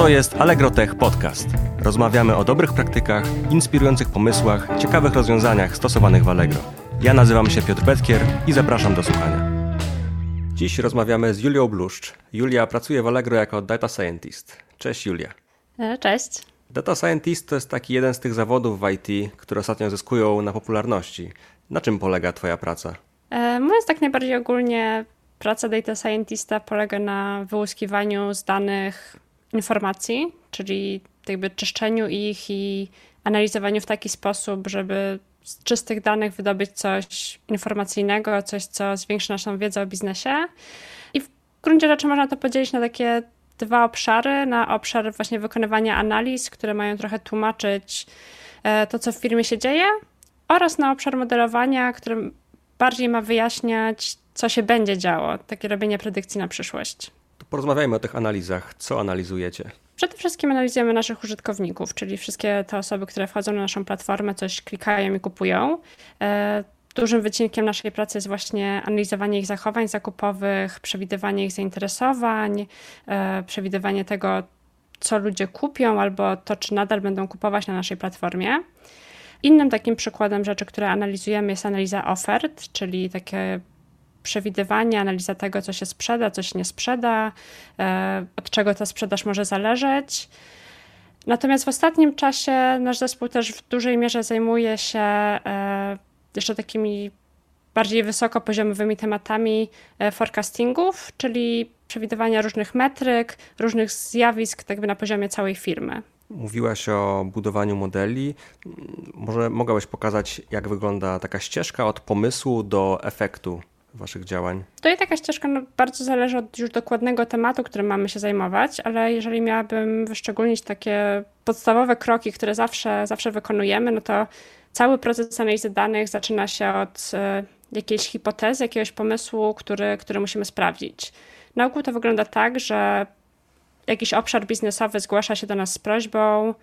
To jest Allegro Tech Podcast. Rozmawiamy o dobrych praktykach, inspirujących pomysłach, ciekawych rozwiązaniach stosowanych w Allegro. Ja nazywam się Piotr Petkier i zapraszam do słuchania. Dziś rozmawiamy z Julią Bluszcz. Julia pracuje w Allegro jako data scientist. Cześć Julia. E, cześć. Data scientist to jest taki jeden z tych zawodów w IT, które ostatnio zyskują na popularności. Na czym polega Twoja praca? E, mówiąc tak najbardziej ogólnie, praca data scientista polega na wyłuskiwaniu z danych informacji, czyli jakby czyszczeniu ich i analizowaniu w taki sposób, żeby z czystych danych wydobyć coś informacyjnego, coś, co zwiększy naszą wiedzę o biznesie. I w gruncie rzeczy można to podzielić na takie dwa obszary. Na obszar właśnie wykonywania analiz, które mają trochę tłumaczyć e, to, co w firmie się dzieje, oraz na obszar modelowania, który bardziej ma wyjaśniać, co się będzie działo, takie robienie predykcji na przyszłość. Porozmawiajmy o tych analizach. Co analizujecie? Przede wszystkim analizujemy naszych użytkowników, czyli wszystkie te osoby, które wchodzą na naszą platformę, coś klikają i kupują. E, dużym wycinkiem naszej pracy jest właśnie analizowanie ich zachowań zakupowych, przewidywanie ich zainteresowań, e, przewidywanie tego, co ludzie kupią, albo to, czy nadal będą kupować na naszej platformie. Innym takim przykładem rzeczy, które analizujemy, jest analiza ofert, czyli takie przewidywanie, analiza tego, co się sprzeda, co się nie sprzeda, e, od czego ta sprzedaż może zależeć. Natomiast w ostatnim czasie nasz zespół też w dużej mierze zajmuje się e, jeszcze takimi bardziej wysokopoziomowymi tematami e, forecastingów, czyli przewidywania różnych metryk, różnych zjawisk tak na poziomie całej firmy. Mówiłaś o budowaniu modeli. Może mogłabyś pokazać, jak wygląda taka ścieżka od pomysłu do efektu Waszych działań? To i taka ścieżka no, bardzo zależy od już dokładnego tematu, którym mamy się zajmować, ale jeżeli miałabym wyszczególnić takie podstawowe kroki, które zawsze, zawsze wykonujemy, no to cały proces analizy danych zaczyna się od y, jakiejś hipotezy, jakiegoś pomysłu, który, który musimy sprawdzić. Na ogół to wygląda tak, że jakiś obszar biznesowy zgłasza się do nas z prośbą: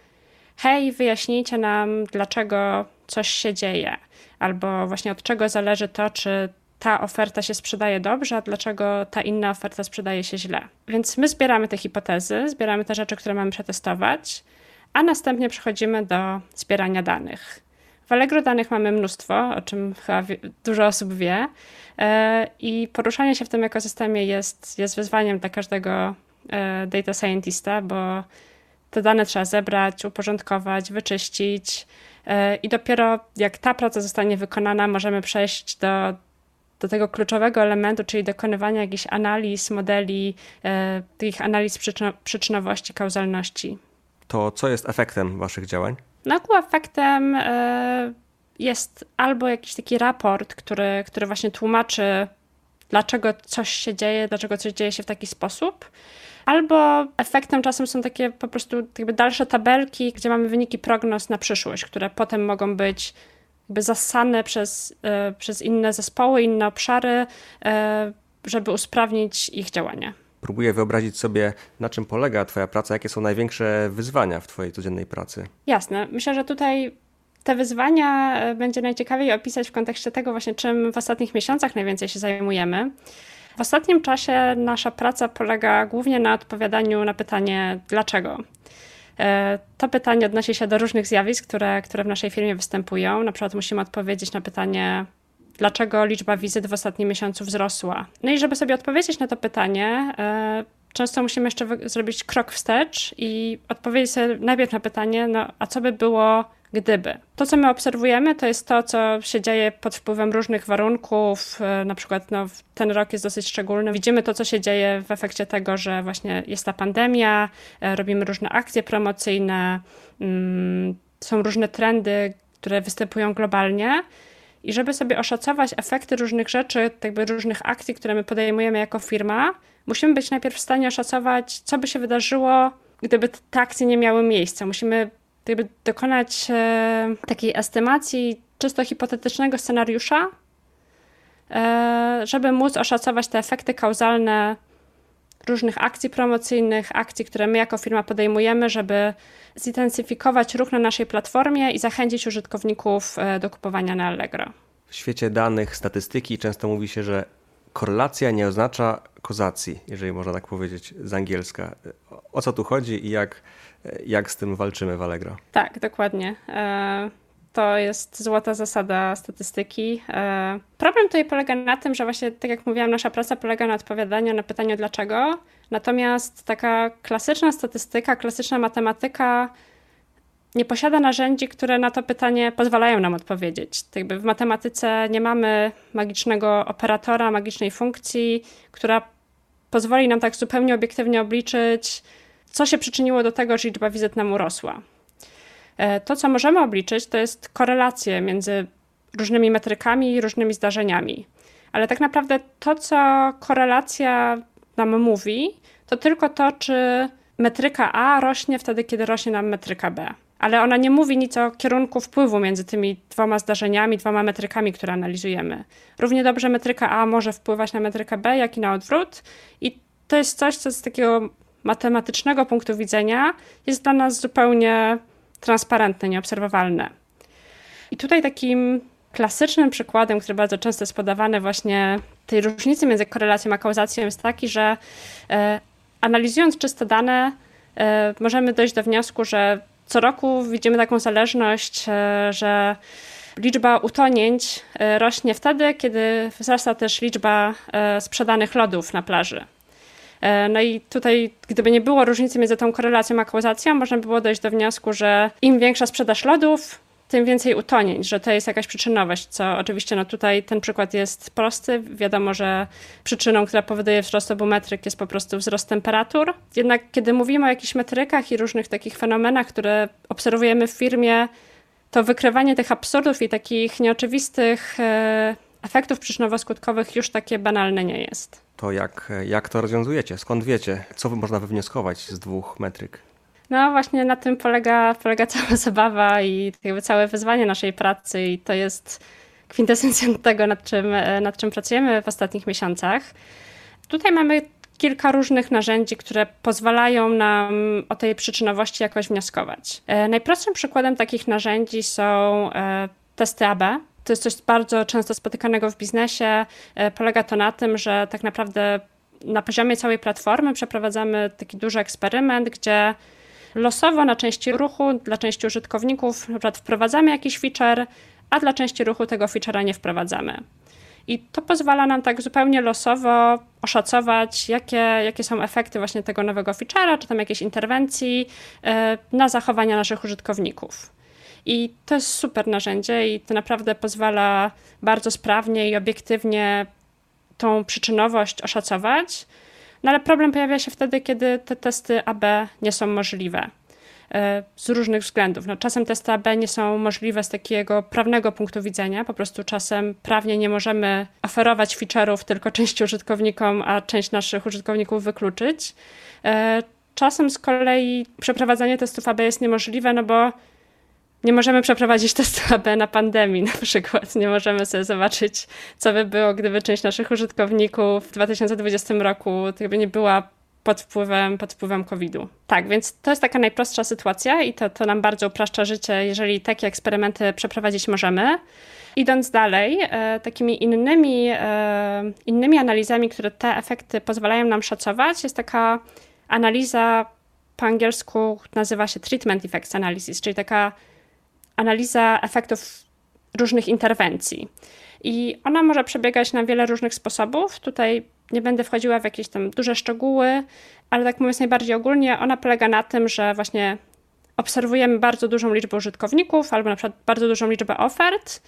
hej, wyjaśnijcie nam, dlaczego coś się dzieje, albo właśnie od czego zależy to, czy ta oferta się sprzedaje dobrze, a dlaczego ta inna oferta sprzedaje się źle. Więc my zbieramy te hipotezy, zbieramy te rzeczy, które mamy przetestować, a następnie przechodzimy do zbierania danych. W Allegro danych mamy mnóstwo, o czym chyba dużo osób wie, e, i poruszanie się w tym ekosystemie jest, jest wyzwaniem dla każdego e, data scientista, bo te dane trzeba zebrać, uporządkować, wyczyścić. E, I dopiero jak ta praca zostanie wykonana, możemy przejść do, do tego kluczowego elementu, czyli dokonywania jakichś analiz, modeli, e, tych analiz przyczyno, przyczynowości, kauzalności. To co jest efektem Waszych działań? No, efektem e, jest albo jakiś taki raport, który, który właśnie tłumaczy, dlaczego coś się dzieje, dlaczego coś dzieje się w taki sposób. Albo efektem czasem są takie po prostu jakby dalsze tabelki, gdzie mamy wyniki prognoz na przyszłość, które potem mogą być jakby zasane przez, e, przez inne zespoły, inne obszary, e, żeby usprawnić ich działanie. Próbuję wyobrazić sobie, na czym polega Twoja praca, jakie są największe wyzwania w Twojej codziennej pracy. Jasne. Myślę, że tutaj te wyzwania e, będzie najciekawiej opisać w kontekście tego właśnie, czym w ostatnich miesiącach najwięcej się zajmujemy. W ostatnim czasie nasza praca polega głównie na odpowiadaniu na pytanie dlaczego. E, to pytanie odnosi się do różnych zjawisk, które, które w naszej firmie występują. Na przykład musimy odpowiedzieć na pytanie, dlaczego liczba wizyt w ostatnim miesiącu wzrosła. No i żeby sobie odpowiedzieć na to pytanie, e, często musimy jeszcze zrobić krok wstecz i odpowiedzieć sobie najpierw na pytanie, no a co by było gdyby. To, co my obserwujemy, to jest to, co się dzieje pod wpływem różnych warunków. E, na przykład no, ten rok jest dosyć szczególny. Widzimy to, co się dzieje w efekcie tego, że właśnie jest ta pandemia, e, robimy różne akcje promocyjne, mm, są różne trendy, które występują globalnie. I żeby sobie oszacować efekty różnych rzeczy, jakby różnych akcji, które my podejmujemy jako firma, musimy być najpierw w stanie oszacować, co by się wydarzyło, gdyby te akcje nie miały miejsca. Musimy jakby dokonać e, takiej estymacji czysto hipotetycznego scenariusza, e, żeby móc oszacować te efekty kauzalne różnych akcji promocyjnych, akcji, które my jako firma podejmujemy, żeby zintensyfikować ruch na naszej platformie i zachęcić użytkowników e, do kupowania na Allegro. W świecie danych, statystyki często mówi się, że korelacja nie oznacza kozacji, jeżeli można tak powiedzieć z angielska. O co tu chodzi i jak, jak z tym walczymy w Allegro? Tak, dokładnie. E, to jest złota zasada statystyki. E, problem tutaj polega na tym, że właśnie, tak jak mówiłam, nasza praca polega na odpowiadaniu na pytanie dlaczego. Natomiast taka klasyczna statystyka, klasyczna matematyka nie posiada narzędzi, które na to pytanie pozwalają nam odpowiedzieć. Jakby w matematyce nie mamy magicznego operatora, magicznej funkcji, która pozwoli nam tak zupełnie obiektywnie obliczyć, co się przyczyniło do tego, że liczba wizyt nam urosła. E, to, co możemy obliczyć, to jest korelacje między różnymi metrykami i różnymi zdarzeniami. Ale tak naprawdę to, co korelacja nam mówi, to tylko to, czy metryka A rośnie wtedy, kiedy rośnie nam metryka B. Ale ona nie mówi nic o kierunku wpływu między tymi dwoma zdarzeniami, dwoma metrykami, które analizujemy. Równie dobrze metryka A może wpływać na metrykę B, jak i na odwrót. I to jest coś, co z takiego matematycznego punktu widzenia jest dla nas zupełnie transparentne, nieobserwowalne. I tutaj takim klasycznym przykładem, który bardzo często jest podawany właśnie tej różnicy między korelacją a kauzacją jest taki, że e, analizując czyste dane e, możemy dojść do wniosku, że co roku widzimy taką zależność, e, że liczba utonięć e, rośnie wtedy, kiedy wzrasta też liczba e, sprzedanych lodów na plaży. No i tutaj, gdyby nie było różnicy między tą korelacją a kauzacją, można by było dojść do wniosku, że im większa sprzedaż lodów, tym więcej utonięć, że to jest jakaś przyczynowość, co oczywiście no tutaj ten przykład jest prosty. Wiadomo, że przyczyną, która powoduje wzrost obu metryk jest po prostu wzrost temperatur. Jednak kiedy mówimy o jakichś metrykach i różnych takich fenomenach, które obserwujemy w firmie, to wykrywanie tych absurdów i takich nieoczywistych e, efektów przyczynowo-skutkowych już takie banalne nie jest to jak, jak to rozwiązujecie? Skąd wiecie? Co można wywnioskować z dwóch metryk? No właśnie na tym polega, polega cała zabawa i jakby całe wyzwanie naszej pracy i to jest kwintesencja tego, nad czym, nad czym pracujemy w ostatnich miesiącach. Tutaj mamy kilka różnych narzędzi, które pozwalają nam o tej przyczynowości jakoś wnioskować. E, najprostszym przykładem takich narzędzi są e, testy AB, to jest coś bardzo często spotykanego w biznesie. E, polega to na tym, że tak naprawdę na poziomie całej platformy przeprowadzamy taki duży eksperyment, gdzie losowo na części ruchu dla części użytkowników wprowadzamy jakiś feature, a dla części ruchu tego feature'a nie wprowadzamy. I to pozwala nam tak zupełnie losowo oszacować, jakie, jakie są efekty właśnie tego nowego feature'a, czy tam jakiejś interwencji e, na zachowania naszych użytkowników. I to jest super narzędzie i to naprawdę pozwala bardzo sprawnie i obiektywnie tą przyczynowość oszacować. No ale problem pojawia się wtedy, kiedy te testy AB nie są możliwe e, z różnych względów. No, czasem testy AB nie są możliwe z takiego prawnego punktu widzenia, po prostu czasem prawnie nie możemy oferować feature'ów tylko części użytkownikom, a część naszych użytkowników wykluczyć. E, czasem z kolei przeprowadzanie testów AB jest niemożliwe, no bo nie możemy przeprowadzić testu AB na pandemii na przykład. Nie możemy sobie zobaczyć, co by było, gdyby część naszych użytkowników w 2020 roku nie była pod wpływem, pod wpływem COVID-u. Tak, więc to jest taka najprostsza sytuacja i to, to nam bardzo upraszcza życie, jeżeli takie eksperymenty przeprowadzić możemy. Idąc dalej, e, takimi innymi, e, innymi analizami, które te efekty pozwalają nam szacować, jest taka analiza po angielsku nazywa się treatment effects analysis, czyli taka analiza efektów różnych interwencji. I ona może przebiegać na wiele różnych sposobów. Tutaj nie będę wchodziła w jakieś tam duże szczegóły, ale tak mówiąc najbardziej ogólnie, ona polega na tym, że właśnie obserwujemy bardzo dużą liczbę użytkowników albo na przykład bardzo dużą liczbę ofert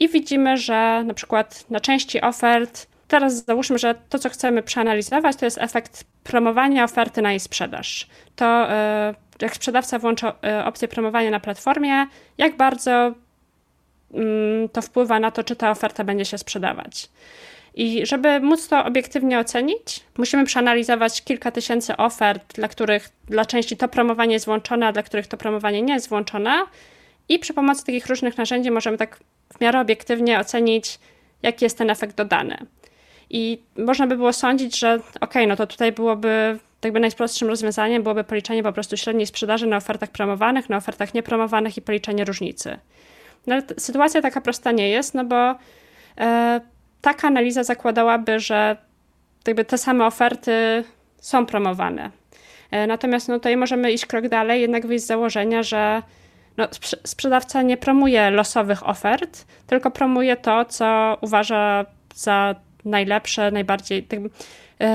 i widzimy, że na przykład na części ofert, teraz załóżmy, że to, co chcemy przeanalizować, to jest efekt promowania oferty na jej sprzedaż. To yy, jak sprzedawca włącza e, opcję promowania na platformie, jak bardzo mm, to wpływa na to, czy ta oferta będzie się sprzedawać. I żeby móc to obiektywnie ocenić, musimy przeanalizować kilka tysięcy ofert, dla których dla części to promowanie jest włączone, a dla których to promowanie nie jest włączone. I przy pomocy takich różnych narzędzi możemy tak w miarę obiektywnie ocenić, jaki jest ten efekt dodany. I można by było sądzić, że ok, no to tutaj byłoby jakby najprostszym rozwiązaniem byłoby policzenie po prostu średniej sprzedaży na ofertach promowanych, na ofertach niepromowanych i policzenie różnicy. No ale sytuacja taka prosta nie jest, no bo e, taka analiza zakładałaby, że jakby te same oferty są promowane. E, natomiast no, tutaj możemy iść krok dalej, jednak wyjść z założenia, że no, sprzedawca nie promuje losowych ofert, tylko promuje to, co uważa za najlepsze, najbardziej tak,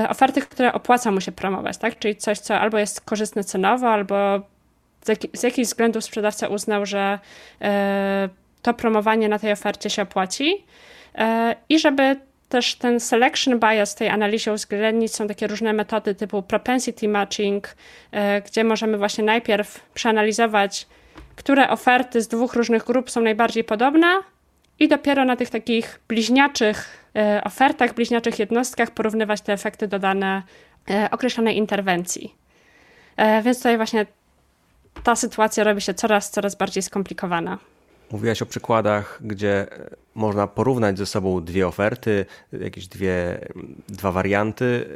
oferty, które opłaca mu się promować, tak? Czyli coś, co albo jest korzystne cenowo, albo z, jak, z jakichś względów sprzedawca uznał, że e, to promowanie na tej ofercie się opłaci. E, I żeby też ten selection bias tej analizie uwzględnić, są takie różne metody typu propensity matching, e, gdzie możemy właśnie najpierw przeanalizować, które oferty z dwóch różnych grup są najbardziej podobne, i dopiero na tych takich bliźniaczych e, ofertach, bliźniaczych jednostkach porównywać te efekty dodane określonej interwencji. Więc tutaj właśnie ta sytuacja robi się coraz, coraz bardziej skomplikowana. Mówiłaś o przykładach, gdzie można porównać ze sobą dwie oferty, jakieś dwie, dwa warianty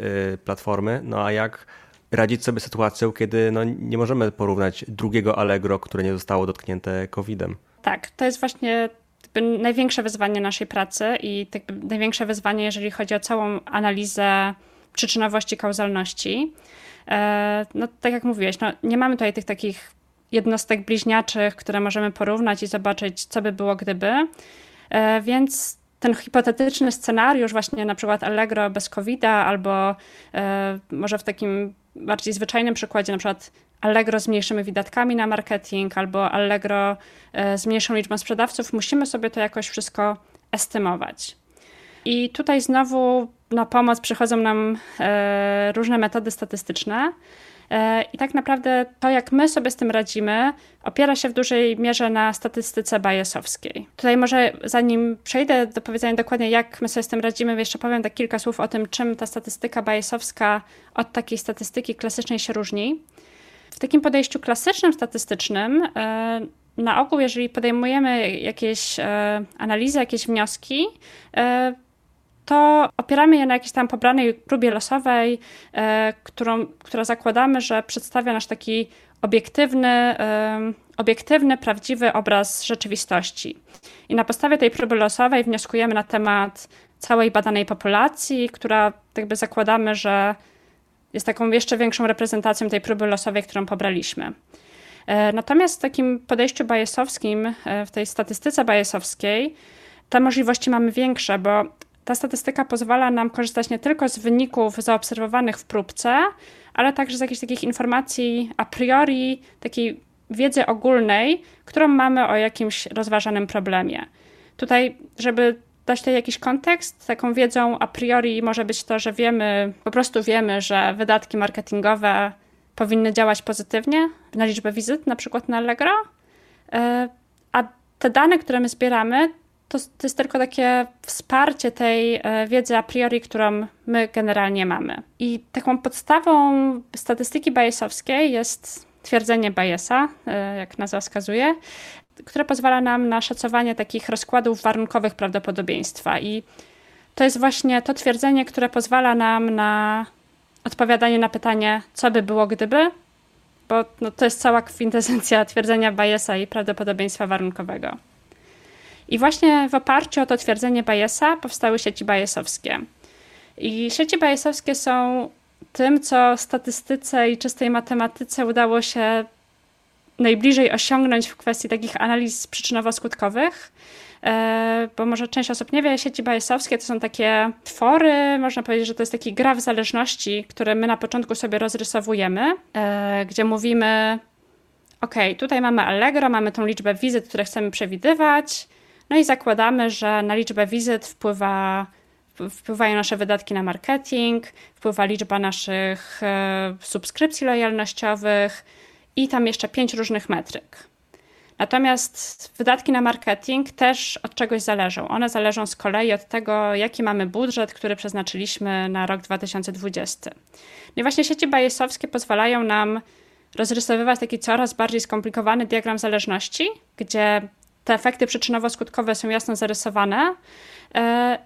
platformy. No a jak radzić sobie sytuacją, kiedy no, nie możemy porównać drugiego Allegro, które nie zostało dotknięte COVID-em? Tak, to jest właśnie największe wyzwanie naszej pracy i największe wyzwanie, jeżeli chodzi o całą analizę przyczynowości, kauzalności. E, no, tak jak mówiłeś, no, nie mamy tutaj tych takich jednostek bliźniaczych, które możemy porównać i zobaczyć, co by było gdyby. E, więc ten hipotetyczny scenariusz, właśnie na przykład Allegro bez covid albo e, może w takim bardziej zwyczajnym przykładzie, na przykład Allegro z mniejszymi wydatkami na marketing, albo Allegro e, z mniejszą liczbą sprzedawców, musimy sobie to jakoś wszystko estymować. I tutaj znowu na pomoc przychodzą nam różne metody statystyczne. E, I tak naprawdę to, jak my sobie z tym radzimy, opiera się w dużej mierze na statystyce biasowskiej. Tutaj może zanim przejdę do powiedzenia dokładnie, jak my sobie z tym radzimy, jeszcze powiem tak kilka słów o tym, czym ta statystyka biasowska od takiej statystyki klasycznej się różni. W takim podejściu klasycznym, statystycznym, e, na ogół, jeżeli podejmujemy jakieś e, analizy, jakieś wnioski, to opieramy je na jakiejś tam pobranej próbie losowej, e, którą, która zakładamy, że przedstawia nasz taki obiektywny, e, obiektywny, prawdziwy obraz rzeczywistości. I na podstawie tej próby losowej wnioskujemy na temat całej badanej populacji, która jakby zakładamy, że jest taką jeszcze większą reprezentacją tej próby losowej, którą pobraliśmy. E, natomiast w takim podejściu bajesowskim, w tej statystyce bajesowskiej, te możliwości mamy większe, bo ta statystyka pozwala nam korzystać nie tylko z wyników zaobserwowanych w próbce, ale także z jakichś takich informacji a priori, takiej wiedzy ogólnej, którą mamy o jakimś rozważanym problemie. Tutaj, żeby dać tutaj jakiś kontekst, taką wiedzą a priori może być to, że wiemy, po prostu wiemy, że wydatki marketingowe powinny działać pozytywnie na liczbę wizyt, na przykład na Allegro, e, a te dane, które my zbieramy, to, to jest tylko takie wsparcie tej e, wiedzy a priori, którą my generalnie mamy. I taką podstawą statystyki Bayesowskiej jest twierdzenie Bayesa, e, jak nazwa wskazuje, które pozwala nam na szacowanie takich rozkładów warunkowych prawdopodobieństwa. I to jest właśnie to twierdzenie, które pozwala nam na odpowiadanie na pytanie, co by było gdyby, bo no, to jest cała kwintesencja twierdzenia Bayesa i prawdopodobieństwa warunkowego. I właśnie w oparciu o to twierdzenie Bayesa powstały sieci bajesowskie. I sieci bajesowskie są tym, co statystyce i czystej matematyce udało się najbliżej osiągnąć w kwestii takich analiz przyczynowo-skutkowych. E, bo może część osób nie wie, sieci bajesowskie to są takie twory, można powiedzieć, że to jest taki graf zależności, które my na początku sobie rozrysowujemy, e, gdzie mówimy, ok, tutaj mamy Allegro, mamy tą liczbę wizyt, które chcemy przewidywać, no i zakładamy, że na liczbę wizyt wpływa, wpływają nasze wydatki na marketing, wpływa liczba naszych e, subskrypcji lojalnościowych i tam jeszcze pięć różnych metryk. Natomiast wydatki na marketing też od czegoś zależą. One zależą z kolei od tego, jaki mamy budżet, który przeznaczyliśmy na rok 2020. No i właśnie sieci bajesowskie pozwalają nam rozrysowywać taki coraz bardziej skomplikowany diagram zależności, gdzie te efekty przyczynowo-skutkowe są jasno zarysowane e,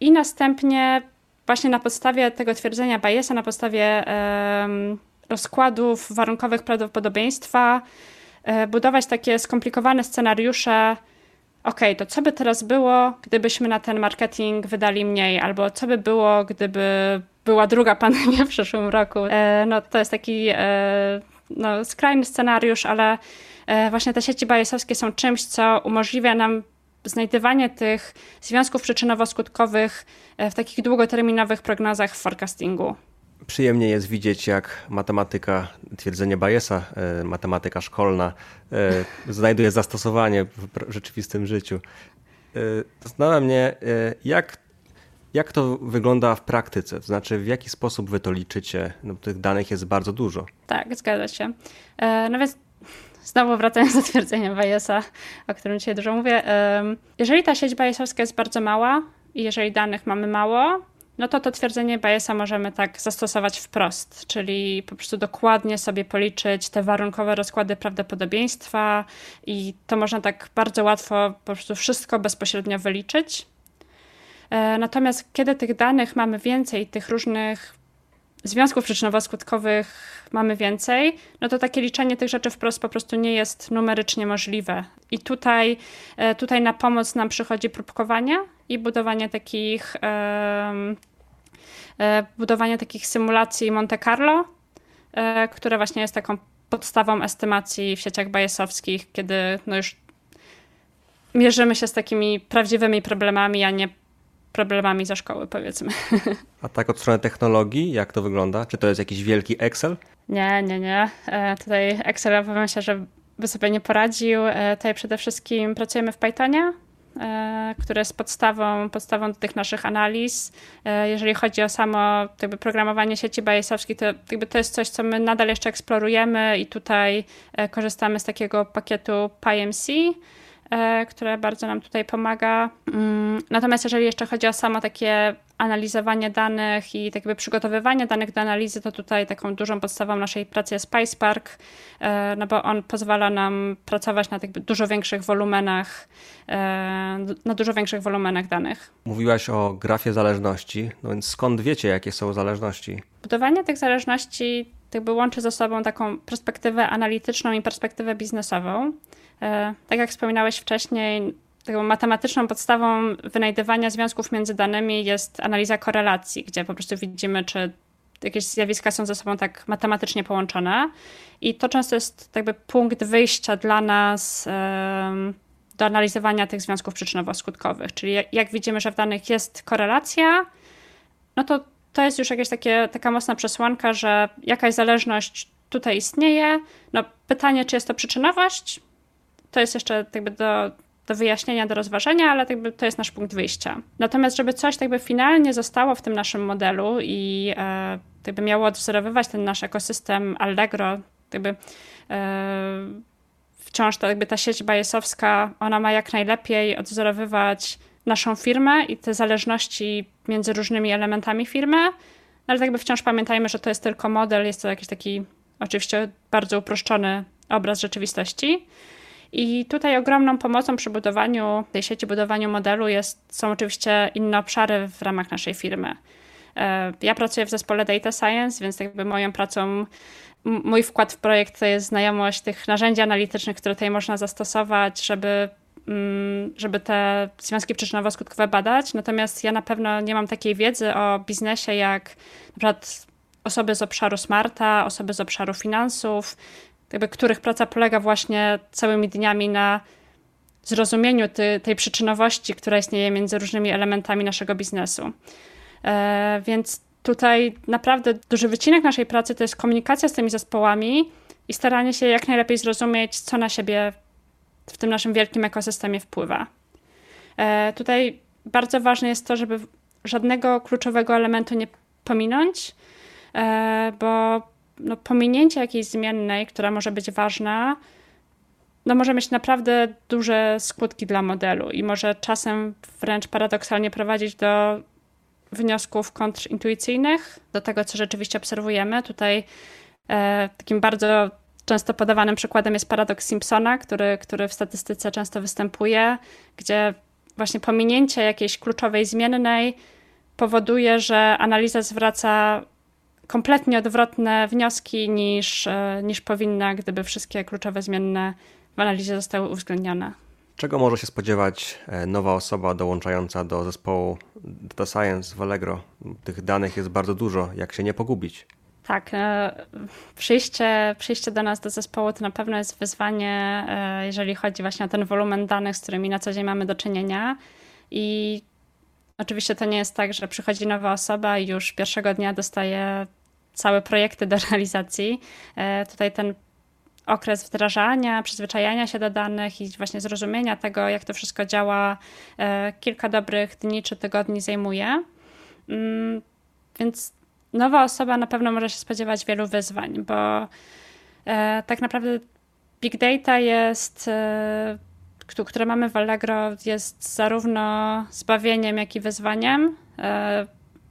i następnie właśnie na podstawie tego twierdzenia Bayesa, na podstawie rozkładów warunkowych prawdopodobieństwa, e, budować takie skomplikowane scenariusze ok, to co by teraz było, gdybyśmy na ten marketing wydali mniej, albo co by było, gdyby była druga pandemia w przyszłym roku. E, no to jest taki no, skrajny scenariusz, ale e, właśnie te sieci bajesowskie są czymś, co umożliwia nam znajdywanie tych związków przyczynowo-skutkowych w takich długoterminowych prognozach w forecastingu. Przyjemnie jest widzieć, jak matematyka, twierdzenie Bayesa, matematyka szkolna znajduje zastosowanie w rzeczywistym życiu. Zastanawia mnie, jak jak to wygląda w praktyce? To znaczy, w jaki sposób wy to liczycie? No, tych danych jest bardzo dużo. Tak, zgadza się. E, no więc znowu wracając do twierdzenia Bayesa, o którym dzisiaj dużo mówię. Jeżeli ta sieć Bayesowska jest bardzo mała i jeżeli danych mamy mało, no to to twierdzenie Bayesa możemy tak zastosować wprost, czyli po prostu dokładnie sobie policzyć te warunkowe rozkłady prawdopodobieństwa i to można tak bardzo łatwo po prostu wszystko bezpośrednio wyliczyć. E, natomiast kiedy tych danych mamy więcej, tych różnych związków przyczynowo-skutkowych mamy więcej, no to takie liczenie tych rzeczy wprost po prostu nie jest numerycznie możliwe. I tutaj, e, tutaj na pomoc nam przychodzi próbkowanie i budowanie takich, e, budowanie takich symulacji Monte Carlo, które właśnie jest taką podstawą estymacji w sieciach bajesowskich, kiedy no już mierzymy się z takimi prawdziwymi problemami, a nie problemami za szkoły, powiedzmy. A tak od strony technologii, jak to wygląda? Czy to jest jakiś wielki Excel? Nie, nie, nie. E, tutaj Excel myślę, że by sobie nie poradził. E, tutaj przede wszystkim pracujemy w Pythonie, e, które jest podstawą, podstawą do tych naszych analiz. Jeżeli chodzi o samo jakby programowanie sieci bajesowskiej, to jakby to jest coś, co my nadal jeszcze eksplorujemy i tutaj korzystamy z takiego pakietu PyMC, E, które bardzo nam tutaj pomaga. Mm, natomiast jeżeli jeszcze chodzi o samo takie analizowanie danych i tak jakby przygotowywanie danych do analizy, to tutaj taką dużą podstawą naszej pracy jest PySpark, e, no bo on pozwala nam pracować na jakby dużo większych wolumenach, e, na dużo większych wolumenach danych. Mówiłaś o grafie zależności, no więc skąd wiecie, jakie są zależności? Budowanie tych zależności jakby łączy ze sobą taką perspektywę analityczną i perspektywę biznesową. E, tak jak wspominałeś wcześniej, taką matematyczną podstawą wynajdywania związków między danymi jest analiza korelacji, gdzie po prostu widzimy, czy jakieś zjawiska są ze sobą tak matematycznie połączone. I to często jest jakby punkt wyjścia dla nas do analizowania tych związków przyczynowo-skutkowych. Czyli jak widzimy, że w danych jest korelacja, no to to jest już jakaś takie, taka mocna przesłanka, że jakaś zależność tutaj istnieje. No, pytanie, czy jest to przyczynowość, to jest jeszcze jakby do, do wyjaśnienia, do rozważenia, ale jakby to jest nasz punkt wyjścia. Natomiast, żeby coś jakby finalnie zostało w tym naszym modelu i e, jakby miało odwzorowywać ten nasz ekosystem Allegro, jakby e, wciąż ta, jakby ta sieć bajesowska, ona ma jak najlepiej odwzorowywać naszą firmę i te zależności między różnymi elementami firmy, ale jakby wciąż pamiętajmy, że to jest tylko model, jest to jakiś taki oczywiście bardzo uproszczony obraz rzeczywistości. I tutaj ogromną pomocą przy budowaniu tej sieci, budowaniu modelu jest, są oczywiście inne obszary w ramach naszej firmy. E, ja pracuję w zespole Data Science, więc jakby moją pracą, mój wkład w projekt to jest znajomość tych narzędzi analitycznych, które tutaj można zastosować, żeby mm, żeby te związki przyczynowo-skutkowe badać. Natomiast ja na pewno nie mam takiej wiedzy o biznesie jak na przykład osoby z obszaru smarta, osoby z obszaru finansów, jakby których praca polega właśnie całymi dniami na zrozumieniu ty, tej przyczynowości, która istnieje między różnymi elementami naszego biznesu. E, więc tutaj naprawdę duży wycinek naszej pracy to jest komunikacja z tymi zespołami i staranie się jak najlepiej zrozumieć, co na siebie w tym naszym wielkim ekosystemie wpływa. E, tutaj bardzo ważne jest to, żeby żadnego kluczowego elementu nie pominąć, e, bo no, pominięcie jakiejś zmiennej, która może być ważna, no, może mieć naprawdę duże skutki dla modelu i może czasem wręcz paradoksalnie prowadzić do wniosków kontrintuicyjnych, do tego, co rzeczywiście obserwujemy. Tutaj e, takim bardzo często podawanym przykładem jest paradoks Simpsona, który, który w statystyce często występuje, gdzie właśnie pominięcie jakiejś kluczowej zmiennej powoduje, że analiza zwraca kompletnie odwrotne wnioski niż, e, niż powinna, gdyby wszystkie kluczowe zmienne w analizie zostały uwzględnione. Czego może się spodziewać e, nowa osoba dołączająca do zespołu Data Science w Allegro? Tych danych jest bardzo dużo, jak się nie pogubić? Tak, e, przyjście, przyjście do nas do zespołu to na pewno jest wyzwanie, jeżeli chodzi właśnie o ten wolumen danych, z którymi na co dzień mamy do czynienia. I oczywiście to nie jest tak, że przychodzi nowa osoba i już pierwszego dnia dostaje całe projekty do realizacji. Tutaj ten okres wdrażania, przyzwyczajania się do danych i właśnie zrozumienia tego, jak to wszystko działa, e, kilka dobrych dni czy tygodni zajmuje. Mm, więc nowa osoba na pewno może się spodziewać wielu wyzwań, bo e, tak naprawdę big data jest, e, które mamy w Allegro, jest zarówno zbawieniem, jak i wyzwaniem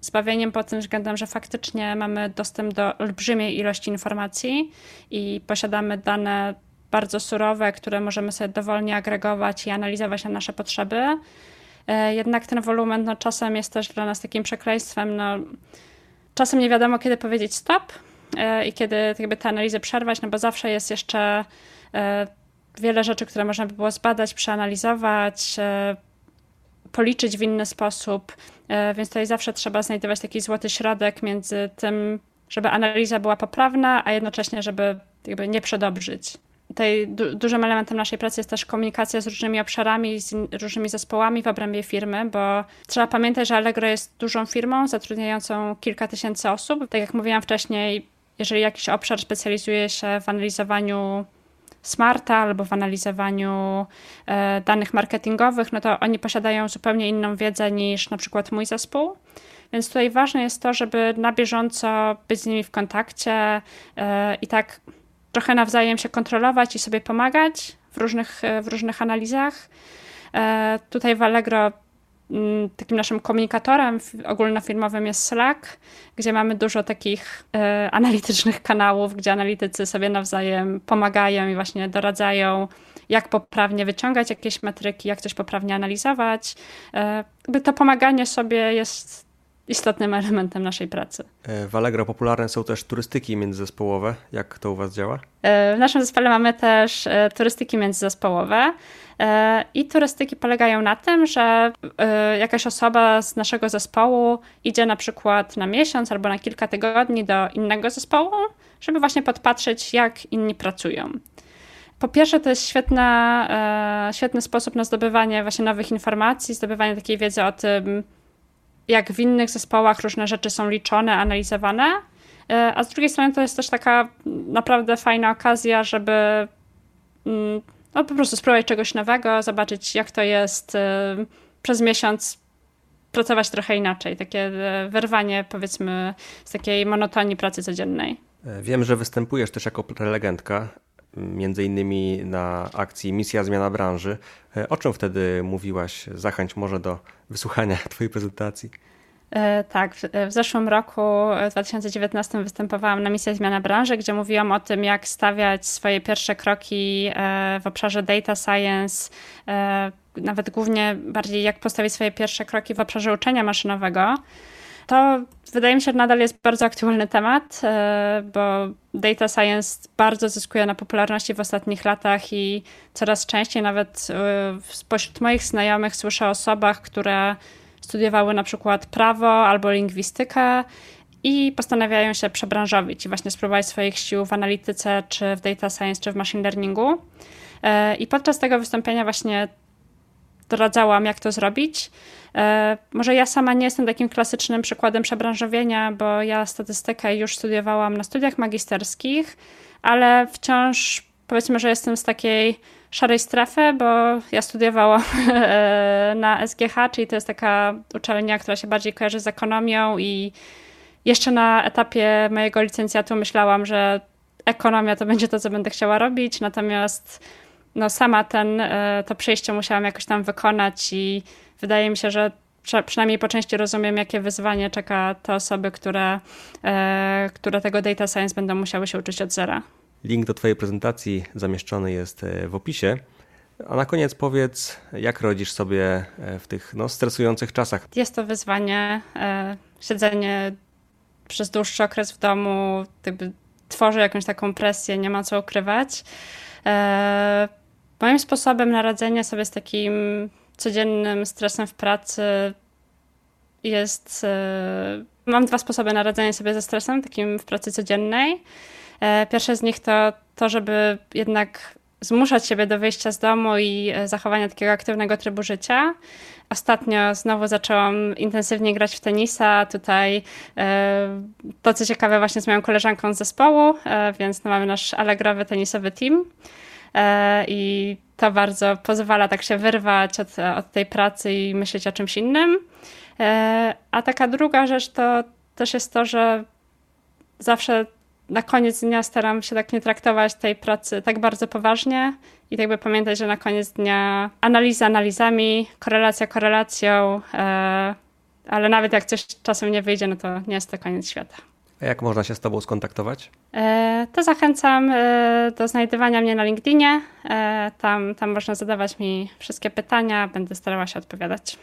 zbawieniem pod tym względem, że faktycznie mamy dostęp do olbrzymiej ilości informacji i posiadamy dane bardzo surowe, które możemy sobie dowolnie agregować i analizować na nasze potrzeby. E, jednak ten wolumen no, czasem jest też dla nas takim przekleństwem. No, czasem nie wiadomo, kiedy powiedzieć stop e, i kiedy jakby te analizy przerwać, no bo zawsze jest jeszcze e, wiele rzeczy, które można by było zbadać, przeanalizować, policzyć w inny sposób, e, więc tutaj zawsze trzeba znajdować taki złoty środek między tym, żeby analiza była poprawna, a jednocześnie, żeby jakby nie przedobrzyć. Tutaj du dużym elementem naszej pracy jest też komunikacja z różnymi obszarami, z różnymi zespołami w obrębie firmy, bo trzeba pamiętać, że Allegro jest dużą firmą zatrudniającą kilka tysięcy osób. Tak jak mówiłam wcześniej, jeżeli jakiś obszar specjalizuje się w analizowaniu smarta albo w analizowaniu e, danych marketingowych, no to oni posiadają zupełnie inną wiedzę niż na przykład mój zespół. Więc tutaj ważne jest to, żeby na bieżąco być z nimi w kontakcie e, i tak trochę nawzajem się kontrolować i sobie pomagać w różnych, e, w różnych analizach. Tutaj w Allegro takim naszym komunikatorem ogólnofirmowym jest Slack, gdzie mamy dużo takich e, analitycznych kanałów, gdzie analitycy sobie nawzajem pomagają i właśnie doradzają, jak poprawnie wyciągać jakieś metryki, jak coś poprawnie analizować. E, to pomaganie sobie jest istotnym elementem naszej pracy. E, w Allegro popularne są też turystyki międzyzespołowe. Jak to u Was działa? E, w naszym zespole mamy też e, turystyki międzyzespołowe. I turystyki polegają na tym, że jakaś osoba z naszego zespołu idzie na przykład na miesiąc albo na kilka tygodni do innego zespołu, żeby właśnie podpatrzeć, jak inni pracują. Po pierwsze, to jest świetna, świetny sposób na zdobywanie właśnie nowych informacji, zdobywanie takiej wiedzy o tym, jak w innych zespołach różne rzeczy są liczone, analizowane. E, a z drugiej strony to jest też taka naprawdę fajna okazja, żeby mm, no, po prostu spróbować czegoś nowego, zobaczyć jak to jest e, przez miesiąc pracować trochę inaczej. Takie e, wyrwanie powiedzmy z takiej monotonii pracy codziennej. Wiem, że występujesz też jako prelegentka między innymi na akcji Misja Zmiana Branży. E, o czym wtedy mówiłaś? Zachęć może do wysłuchania Twojej prezentacji. E, tak, w zeszłym roku, w 2019, występowałam na misji Zmiana Branży, gdzie mówiłam o tym, jak stawiać swoje pierwsze kroki e, w obszarze data science, nawet głównie bardziej jak postawić swoje pierwsze kroki w obszarze uczenia maszynowego. To wydaje mi się, że nadal jest bardzo aktualny temat, e, bo data science bardzo zyskuje na popularności w ostatnich latach i coraz częściej nawet e, spośród moich znajomych słyszę o osobach, które studiowały na przykład prawo albo lingwistykę i postanawiają się przebranżowić i właśnie spróbować swoich sił w analityce, czy w data science, czy w machine learningu. E, I podczas tego wystąpienia właśnie doradzałam, jak to zrobić. E, może ja sama nie jestem takim klasycznym przykładem przebranżowienia, bo ja statystykę już studiowałam na studiach magisterskich, ale wciąż powiedzmy, że jestem z takiej szarej strefy, bo ja studiowałam e, na SGH, czyli to jest taka uczelnia, która się bardziej kojarzy z ekonomią i jeszcze na etapie mojego licencjatu myślałam, że ekonomia to będzie to, co będę chciała robić, natomiast no sama ten, e, to przejście musiałam jakoś tam wykonać i wydaje mi się, że przynajmniej po części rozumiem, jakie wyzwanie czeka te osoby, które, e, które tego data science będą musiały się uczyć od zera. Link do Twojej prezentacji zamieszczony jest e, w opisie. A na koniec powiedz, jak rodzisz sobie w tych no, stresujących czasach? Jest to wyzwanie. Siedzenie przez dłuższy okres w domu jakby tworzy jakąś taką presję, nie ma co ukrywać. Moim sposobem na radzenie sobie z takim codziennym stresem w pracy jest. E, mam dwa sposoby na radzenie sobie ze stresem, takim w pracy codziennej. E, pierwsze z nich to to, żeby jednak zmuszać siebie do wyjścia z domu i e, zachowania takiego aktywnego trybu życia. Ostatnio znowu zaczęłam intensywnie grać w tenisa. Tutaj to, co ciekawe, właśnie z moją koleżanką z zespołu, więc no mamy nasz allegrowy tenisowy team. I to bardzo pozwala tak się wyrwać od, od tej pracy i myśleć o czymś innym. E, a taka druga rzecz to też jest to, że zawsze na koniec dnia staram się tak nie traktować tej pracy tak bardzo poważnie i tak by pamiętać, że na koniec dnia analiza analizami, korelacja korelacją, e, ale nawet jak coś czasem nie wyjdzie, no to nie jest to koniec świata. A jak można się z Tobą skontaktować? E, to zachęcam do znajdywania mnie na LinkedInie. Tam, tam można zadawać mi wszystkie pytania, będę starała się odpowiadać.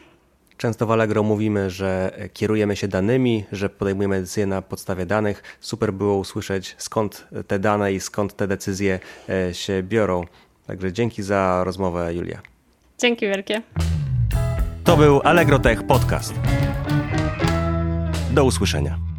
Często w Allegro mówimy, że kierujemy się danymi, że podejmujemy decyzje na podstawie danych. Super było usłyszeć, skąd te dane i skąd te decyzje e, się biorą. Także dzięki za rozmowę, Julia. Dzięki wielkie. To był Allegro Tech Podcast. Do usłyszenia.